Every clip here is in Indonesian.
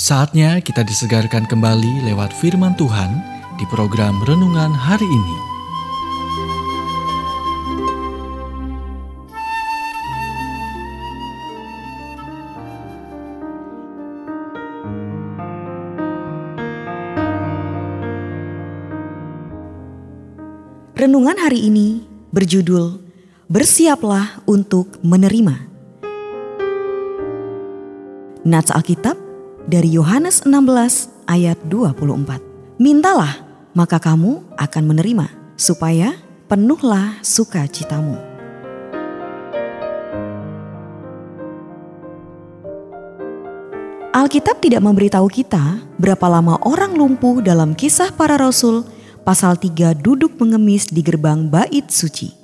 Saatnya kita disegarkan kembali lewat firman Tuhan di program renungan hari ini. Renungan hari ini berjudul Bersiaplah untuk menerima. Nats Alkitab dari Yohanes 16 ayat 24. Mintalah, maka kamu akan menerima, supaya penuhlah sukacitamu. Alkitab tidak memberitahu kita berapa lama orang lumpuh dalam kisah para rasul pasal 3 duduk mengemis di gerbang bait suci.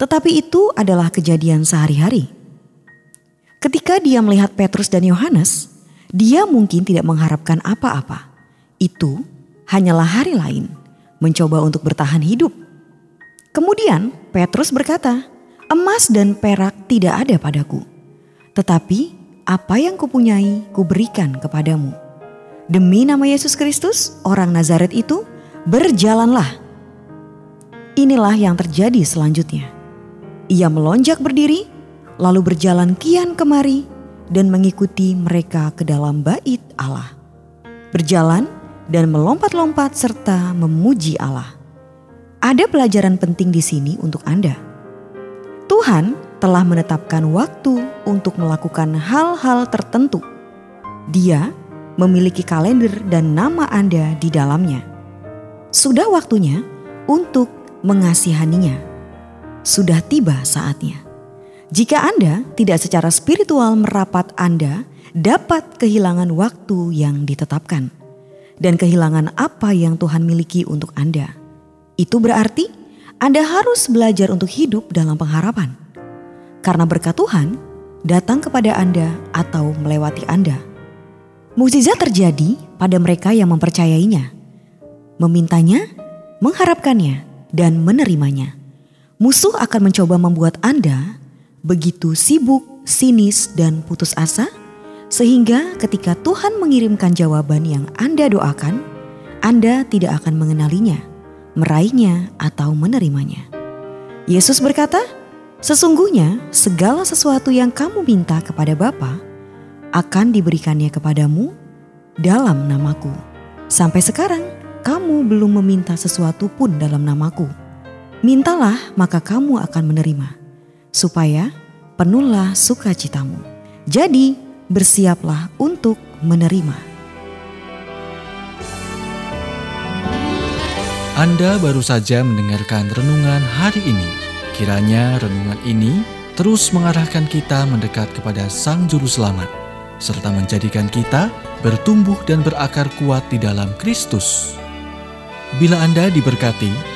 Tetapi itu adalah kejadian sehari-hari. Ketika dia melihat Petrus dan Yohanes, dia mungkin tidak mengharapkan apa-apa. Itu hanyalah hari lain, mencoba untuk bertahan hidup. Kemudian Petrus berkata, "Emas dan perak tidak ada padaku, tetapi apa yang kupunyai kuberikan kepadamu. Demi nama Yesus Kristus, orang Nazaret itu, berjalanlah." Inilah yang terjadi selanjutnya. Ia melonjak berdiri, lalu berjalan kian kemari dan mengikuti mereka ke dalam bait Allah. Berjalan dan melompat-lompat serta memuji Allah. Ada pelajaran penting di sini untuk Anda. Tuhan telah menetapkan waktu untuk melakukan hal-hal tertentu. Dia memiliki kalender dan nama Anda di dalamnya. Sudah waktunya untuk mengasihaninya. Sudah tiba saatnya. Jika Anda tidak secara spiritual merapat, Anda dapat kehilangan waktu yang ditetapkan dan kehilangan apa yang Tuhan miliki untuk Anda. Itu berarti Anda harus belajar untuk hidup dalam pengharapan. Karena berkat Tuhan datang kepada Anda atau melewati Anda. Mukjizat terjadi pada mereka yang mempercayainya, memintanya, mengharapkannya, dan menerimanya. Musuh akan mencoba membuat Anda begitu sibuk, sinis, dan putus asa, sehingga ketika Tuhan mengirimkan jawaban yang Anda doakan, Anda tidak akan mengenalinya, meraihnya, atau menerimanya. Yesus berkata, "Sesungguhnya segala sesuatu yang kamu minta kepada Bapa akan diberikannya kepadamu dalam namaku." Sampai sekarang, kamu belum meminta sesuatu pun dalam namaku. Mintalah, maka kamu akan menerima supaya penuhlah sukacitamu. Jadi, bersiaplah untuk menerima. Anda baru saja mendengarkan renungan hari ini. Kiranya renungan ini terus mengarahkan kita mendekat kepada Sang Juru Selamat, serta menjadikan kita bertumbuh dan berakar kuat di dalam Kristus. Bila Anda diberkati,